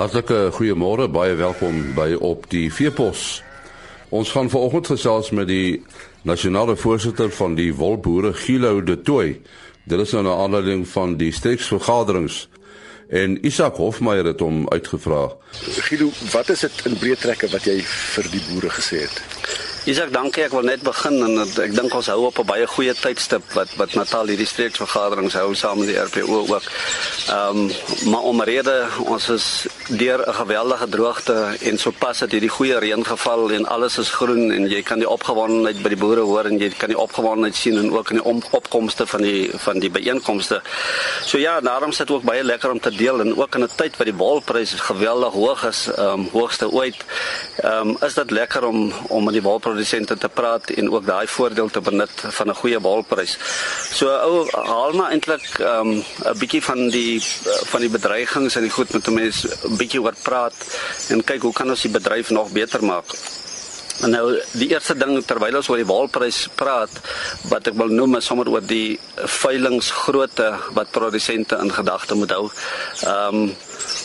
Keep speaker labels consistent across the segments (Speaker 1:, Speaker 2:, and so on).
Speaker 1: Hartlike goeiemôre, baie welkom by op die Veepos. Ons gaan vanoggend gesels met die nasionale voorsitter van die wolboere Gilo de Tooi. Dit is nou 'n aanleiding van die streeksvergaderings en Isak Hofmeyer het hom uitgevra.
Speaker 2: Gilo, wat is dit in breë trekke wat jy vir die boere gesê het?
Speaker 3: Isak, dankie. Ek wil net begin en ek dink ons hou op 'n baie goeie tydstip wat wat Natal hierdie streeksvergaderings hou saam met die RPO ook. Ehm um, maar om rede ons is deur 'n geweldige droogte en sopas het hierdie goeie reën geval en alles is groen en jy kan die opgewondenheid by die boere hoor en jy kan die opgewondenheid sien en ook in die opkomste van die van die byeenkomste. So ja, daarom sit ook baie lekker om te deel en ook in 'n tyd wat die wolpryse geweldig hoog is, ehm um, hoogste ooit. Ehm um, is dit lekker om om met die wolprodusente te praat en ook daai voordeel te benut van 'n goeie wolprys. So ou haal maar eintlik ehm um, 'n bietjie van die van die bedreigings en die goed met 'n mens bietjie oor praat en kyk hoe kan ons die bedryf nog beter maak. En nou die eerste ding terwyl ons oor die waalprys praat wat ek wil noem is sommer oor die veilinggrootte wat produsente in gedagte moet hou. Ehm um,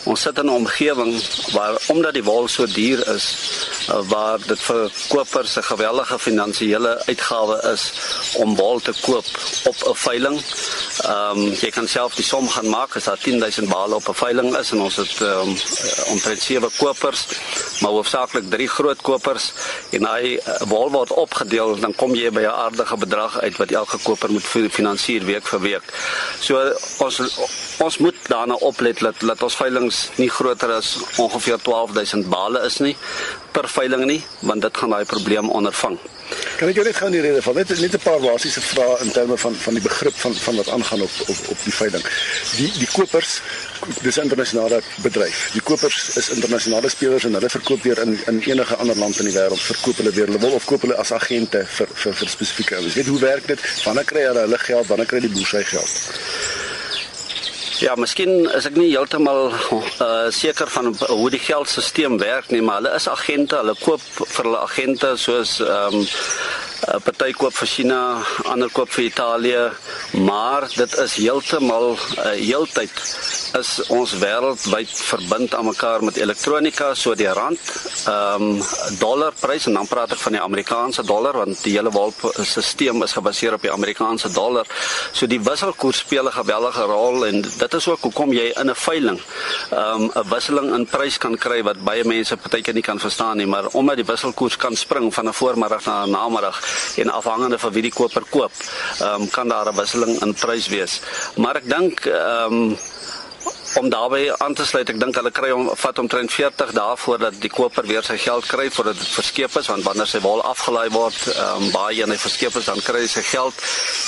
Speaker 3: ons sit in 'n omgewing waar omdat die wol so duur is waar dit vir kopers 'n geweldige finansiële uitgawe is om wol te koop op 'n veiling. Ehm um, jy kan self die som gaan maak as daar 10000 bale op 'n veiling is en ons het ehm um, omtrent 7 kopers, maar hoofsaaklik 3 groot kopers en hy eh, wol word opgedeel dan kom jy by 'n aardige bedrag uit wat elke koper moet finansier week vir week. So ons ons moet daarna oplet dat dat ons veilings nie groter as ongeveer 12000 bale is nie per veiling nie want dit gaan daai probleem ondervang.
Speaker 2: Kan ek jou net gou in die rede val? Net net 'n paar basiese vrae in terme van van die begrip van van wat aangaan op op op die veiling. Die die kopers dis 'n internasionale bedryf. Die kopers is internasionale spelers en hulle verkoop weer in in enige ander land in die wêreld. Verkoop hulle weer hulle wil of koop hulle as agente vir vir vir spesifieke ouens. Weet hoe werk dit? Wanneer kry hulle hulle geld? Wanneer kry die boer sy geld?
Speaker 3: Ja, miskien is ek nie heeltemal uh, seker van hoe die geldstelsel werk nie, maar hulle is agente, hulle koop vir hulle agente soos ehm um, uh, party koop vir China, ander koop vir Italië, maar dit is heeltemal uh, heeltyd is ons wêreldwyd verbind aan mekaar met elektronika, so die rand, ehm um, dollarprys en dan praat ek van die Amerikaanse dollar want die hele wêreldstelsel is gebaseer op die Amerikaanse dollar. So die wisselkoers speel 'n geweldige rol en dit is ook hoekom jy in 'n veiling ehm um, 'n wisseling in prys kan kry wat baie mense partykeer nie kan verstaan nie, maar omdat die wisselkoers kan spring van 'n voormiddag na 'n namiddag en afhangende van wie die koper koop, ehm um, kan daar 'n wisseling in prys wees. Maar ek dink ehm um, om daarbey aan te sluit. Ek dink hulle kry om vat omtrent 40 dae voordat die koper weer sy geld kry voordat dit verskeep is want wanneer sy wol afgelaai word, ehm um, baie en hy verskeep is dan kry hy sy geld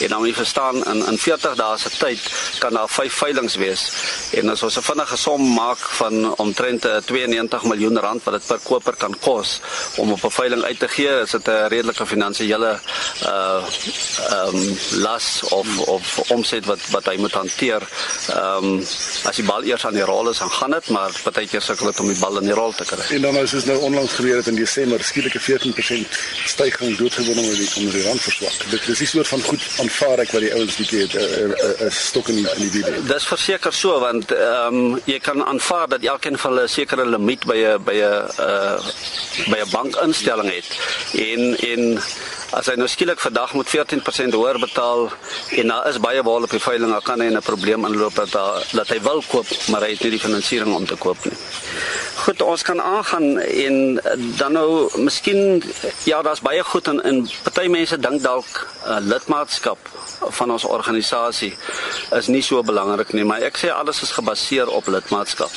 Speaker 3: en dan moet jy verstaan in in 40 dae se tyd kan daar vyf veilinge wees. En as ons 'n vinnige som maak van omtrent 92 eh, miljoen rand wat dit per koper kan kos om op 'n veiling uit te gee, is dit 'n redelike finansiële uh ehm um, las of of omset wat wat hy moet hanteer. Ehm um, as die bal eers aan die rol is, dan gaan dit, maar partykeer sukkel dit om die bal in die rol te kry.
Speaker 2: En dan is dit nou onlangs gebeur het in Desember, skielike 14% stygings doodgewoon onder die onder die rand verswak. Dit is 'n soort van goed aanvaar ek wat die ouens bietjie 'n uh, uh, uh, stok in die, in die video.
Speaker 3: Dis verseker so want ehm um, jy kan aanvaar dat elkeen van hulle 'n sekere limiet by 'n by 'n uh, by 'n bankinstelling het. En en As hy nou skielik vandag moet 14% hoër betaal en daar is baie wol op die veiling, dan kan hy 'n probleem inloop dat daar, dat hy wil koop, maar hy het nie die finansiering om te koop nie. Goed, ons kan aangaan en dan nou miskien ja, daar's baie goed in in party mense dink dalk uh, lidmaatskap van ons organisasie is nie so belangrik nie, maar ek sê alles is gebaseer op lidmaatskap.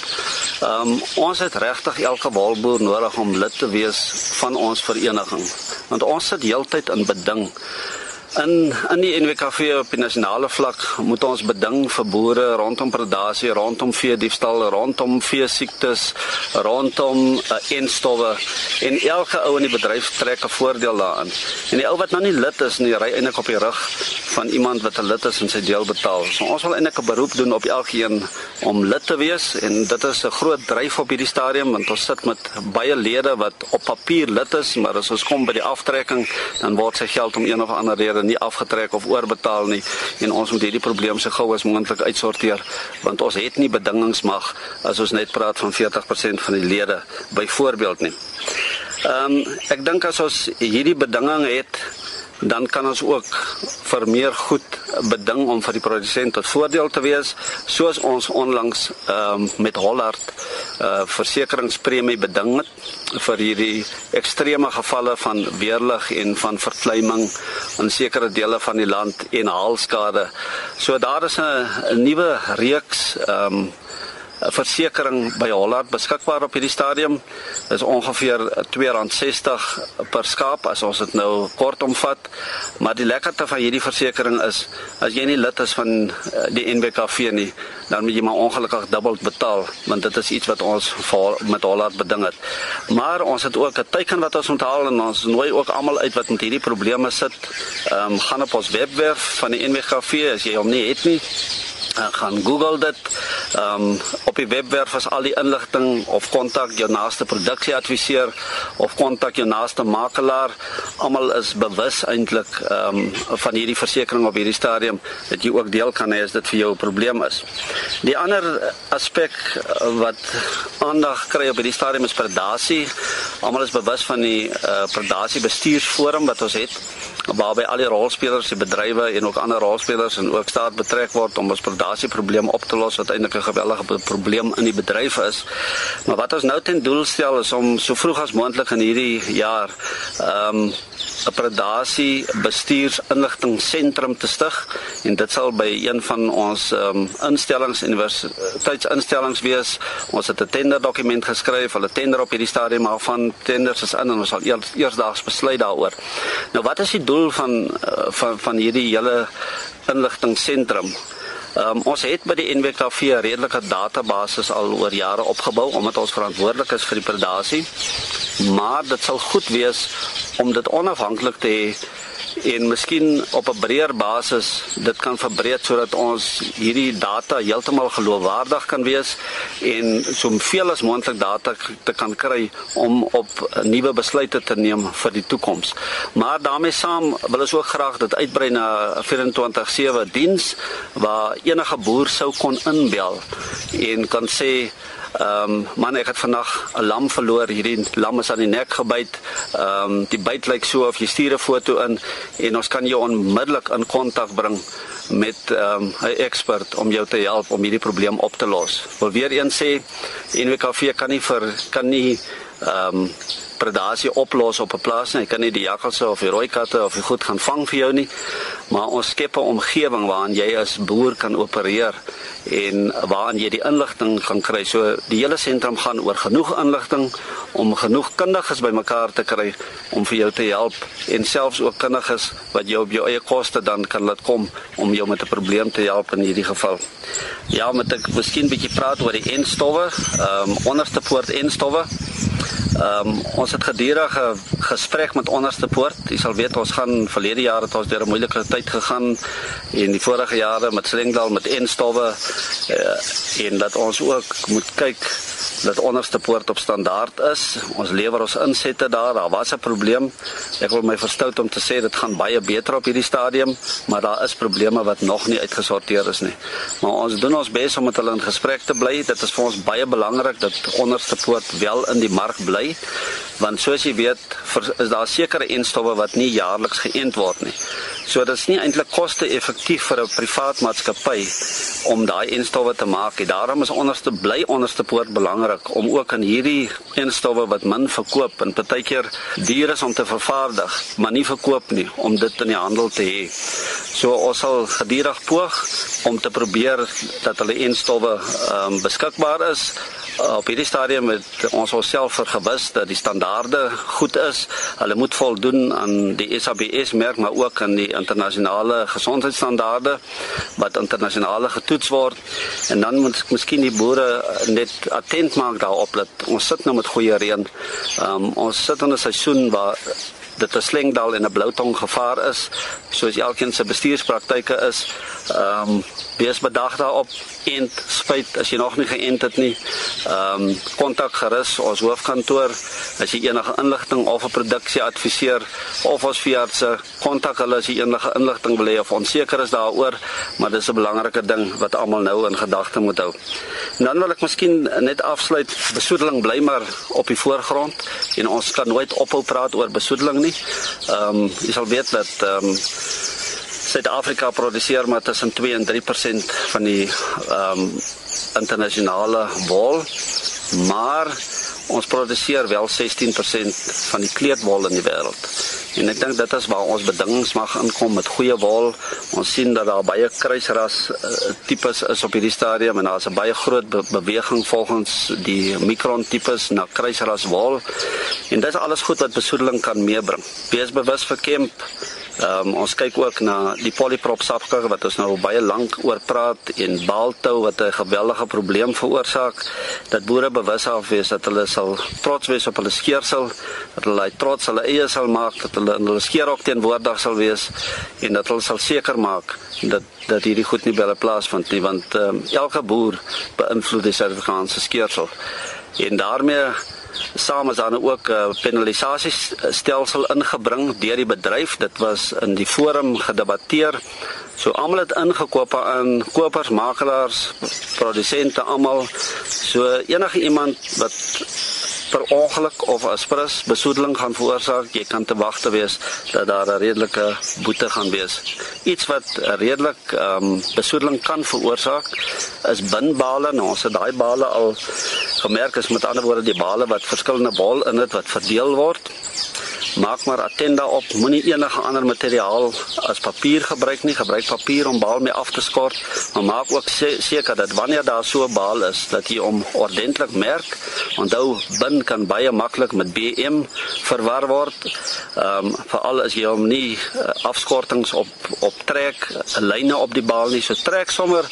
Speaker 3: Ehm um, ons het regtig elke wolboer nodig om lid te wees van ons vereniging, want ons sit heeltyd in beding In in die NWKV op die nasionale vlak moet ons beding vir boere rondom predasie, rondom vee diefstal, rondom vee siektes, rondom uh, enstowwe en elke ou in die bedryf trek 'n voordeel daarin. En die ou wat nou nie lid is nie, ry eintlik op die rug van iemand wat 'n lid is en sy deel betaal. So ons wil eintlik 'n beroep doen op elkeen om lid te wees en dit is 'n groot dryf op hierdie stadium want ons sit met baie lede wat op papier lid is, maar as ons kom by die aftrekking, dan word sy geld om een of ander rede jare nie afgetrek of oorbetaal nie en ons moet hierdie probleem so gou as moontlik uitsorteer want ons het nie bedingingsmag as ons net praat van 40% van die lede byvoorbeeld nie. Ehm um, ek dink as ons hierdie bedinging het dan kan ons ook vir meer goed beding om vir die produsent tot voordeel te wees soos ons onlangs um, met Hollard uh, versekeringspremie beding het vir hierdie ekstreme gevalle van weerlig en van vervlaming in sekere dele van die land en haalskade. So daar is 'n nuwe reeks um, 'n versekering by Hollard beskikbaar op hierdie stadium. Dit is ongeveer R2.60 per skaap as ons dit nou kort omvat. Maar die lekkerte van hierdie versekering is as jy nie lid is van eh, die NWKV nie, dan moet jy maar ongelukkig dubbel betaal want dit is iets wat ons met Hollard beding het. Maar ons het ook 'n teken wat ons moet haal en ons nooi ook almal uit wat met hierdie probleme sit. Ehm um, gaan op ons webwerf van die NWKV as jy hom nie het nie gaan Google dit. Ehm um, op die webwerf is al die inligting of kontak jou naaste produksieadviseur of kontak jou naaste makelaar. Almal is bewus eintlik ehm um, van hierdie versekerings op hierdie stadium dat jy ook deel kan hê as dit vir jou 'n probleem is. Die ander aspek wat aandag kry op hierdie stadium is predasie. Almal is bewus van die uh, predasie bestuursforum wat ons het waarby al die rolspelers, die bedrywe en ook ander rolspelers en ook staat betrek word om ons predasieprobleem op te los wat eintlik 'n geweldige probleem in die bedryf is. Maar wat ons nou ten doel stel is om so vroeg as moontlik in hierdie jaar ehm um, 'n predasie bestuursinligtingseentrum te stig en dit sal by een van ons um, instellings universiteitsinstellings wees. Ons het 'n tender dokument geskryf, hulle tender op hierdie stadium maar van tenders is in en ons sal eers eersdaags besluit daaroor. Nou wat is die doel van uh, van van hierdie hele inligtingseentrum? Um, ons het by die NWKV 'n redelike database al oor jare opgebou omdat ons verantwoordelik is vir die predasie. Maar dit sal goed wees om dit onafhanklik te hê en miskien op 'n breër basis dit kan verbreed sodat ons hierdie data heeltemal geloofwaardig kan wees en soveel as moontlik data te kan kry om op nuwe besluite te neem vir die toekoms. Maar daarmee saam wil ons ook graag dit uitbrei na 24/7 diens waar enige boer sou kon inbel en kan sê Ehm um, man ek het vandag 'n lam verloor. Hierdie lam is aan die nek gebyt. Ehm um, die byt lyk so of jy stuur 'n foto in en ons kan jou onmiddellik in kontak bring met ehm, 'n um, ekspert om jou te help om hierdie probleem op te los. Wil weer een sê NWKV kan nie vir kan nie ehm um, predasie oplos op 'n plaas nie. Jy kan nie die jakkalse of die rooi katte of die goed gaan vang vir jou nie. Maar ons skep 'n omgewing waarin jy as boer kan opereer en waarin jy die inligting gaan kry. So die hele sentrum gaan oor genoeg inligting om genoeg kundiges bymekaar te kry om vir jou te help en selfs ook kundiges wat jy op jou eie koste dan kan laat kom om jou met 'n probleem te help in hierdie geval. Ja, met ek miskien bietjie praat oor die enstowwe, ehm um, onderste poort enstowwe. Ehm um, ons het gedurig 'n gesprek met onderste poort. Jy sal weet ons gaan verlede jaar het ons deur 'n moeilike tyd gegaan en die vorige jare met Slengdal met enstowwe uh, en dat ons ook moet kyk dat onderste poort op standaard is. Ons lewer ons insette daar. Daar was 'n probleem. Ek wil my verstout om te sê dit gaan baie beter op hierdie stadium, maar daar is probleme wat nog nie uitgesorteer is nie. Maar ons doen ons bes om met hulle in gesprek te bly. Dit is vir ons baie belangrik dat onderste poort wel in die mark bly want soos jy weet is daar sekere enstowwe wat nie jaarliks geënt word nie. So dit is nie eintlik koste-effektief vir 'n privaat maatskappy om daai enstowwe te maak nie. Daarom is onderste bly onderste poort belangrik om ook aan hierdie enstowwe wat min verkoop en partykeer duur is om te vervaardig, maar nie verkoop nie om dit in die handel te hê. So ons sal gedurig poog om te probeer dat hulle enstowwe um, beskikbaar is op hierdie stadium het ons onsself vergewis dat die standaarde goed is. Hulle moet voldoen aan die SABS merk maar ook aan die internasionale gesondheidsstandaarde wat internasionaal getoets word. En dan moet miskien die boere net attent maak daarop dat ons sit nou met goeie reën. Um, ons sit in 'n seisoen waar dit 'n slengdal en 'n bloutong gevaar is, soos elkeen se bestuurspraktyke is. Ehm um, wees bedag daarop en spyt as jy nog nie geënt het nie. Ehm um, kontak gerus ons hoofkantoor as jy enige inligting of 'n produksieadviseur of ons veeartse kontak hulle as jy enige inligting wil hê of onseker is daaroor, maar dis 'n belangrike ding wat almal nou in gedagte moet hou. En dan wil ek miskien net afsluit, besoedeling bly maar op die voorgrond en ons kan nooit ophou praat oor besoedeling nie. Ehm um, jy sal weet dat ehm um, Suid-Afrika produseer maar tussen 2 en 3% van die ehm um, internasionale wol, maar ons produseer wel 16% van die kleedwol in die wêreld. En ek dink dit is waar ons bedingings mag inkom met goeie wol. Ons sien dat daar baie kruisras uh, tipes is op hierdie stadium en daar's 'n baie groot be beweging volgens die mikron tipes na kruisras wol. En dit is alles goed wat besoedeling kan meebring. Wees bewus vir kemp Ehm um, ons kyk ook na die polyprop sapkar wat ons nou baie lank oor praat en baaltou wat 'n geweldige probleem veroorsaak. Dat boere bewus af wees dat hulle sal trots wees op hulle skeersel, dat hulle trots hulle eie sal maak, dat hulle in hulle skeerhok teenwoordig sal wees en dat hulle sal seker maak dat dat hierdie goed nie by hulle plaasvind nie want ehm um, elke boer beïnvloed die Suid-Afrikaanse skeersel. En daarmee Saam is daar nou ook 'n uh, penalisasiestelsel ingebring deur die bedryf. Dit was in die forum gedebatteer. So almal het ingekoop aan kopers, makelaars, produsente almal. So enige iemand wat per ongeluk of aspres besoedeling gaan veroorsaak, jy kan te wag te wees dat daar 'n redelike boete gaan wees. Iets wat redelik ehm um, besoedeling kan veroorsaak is binbale. Nou ons het daai bale al gemerk is met ander woorde die bale wat verskillende bal in dit wat verdeel word maak maar attenda op. Moenie enige ander materiaal as papier gebruik nie. Gebruik papier om baal mee af te skort maar maak ook seker dat wanneer daar so 'n baal is dat jy hom ordentlik merk. Onthou bin kan baie maklik met BM verwar word. Ehm um, veral as jy hom nie uh, afskortings op op trek lyne op die baal nie. So trek sommer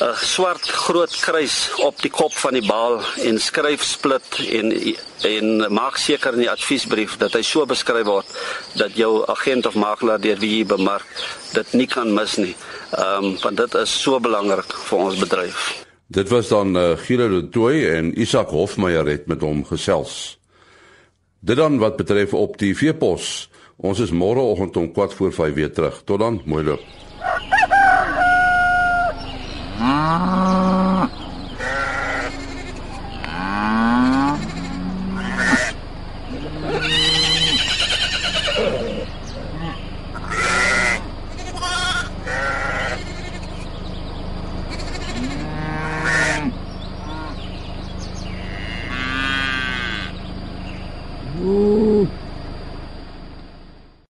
Speaker 3: 'n swart groot kruis op die kop van die baal en skryf split en en maak seker in die adviesbrief dat hy so beskryf word dat jou agent of makelaar deur wie jy bemark dit nie kan mis nie. Ehm um, want dit is so belangrik vir ons bedryf.
Speaker 1: Dit was dan uh, Giro de Tooi en Isak Hofmeyer het met hom gesels. Dit dan wat betref op die veepos. Ons is môre oggend om 4 voor 5 weer terug. Tot dan, mooi loop. 啊。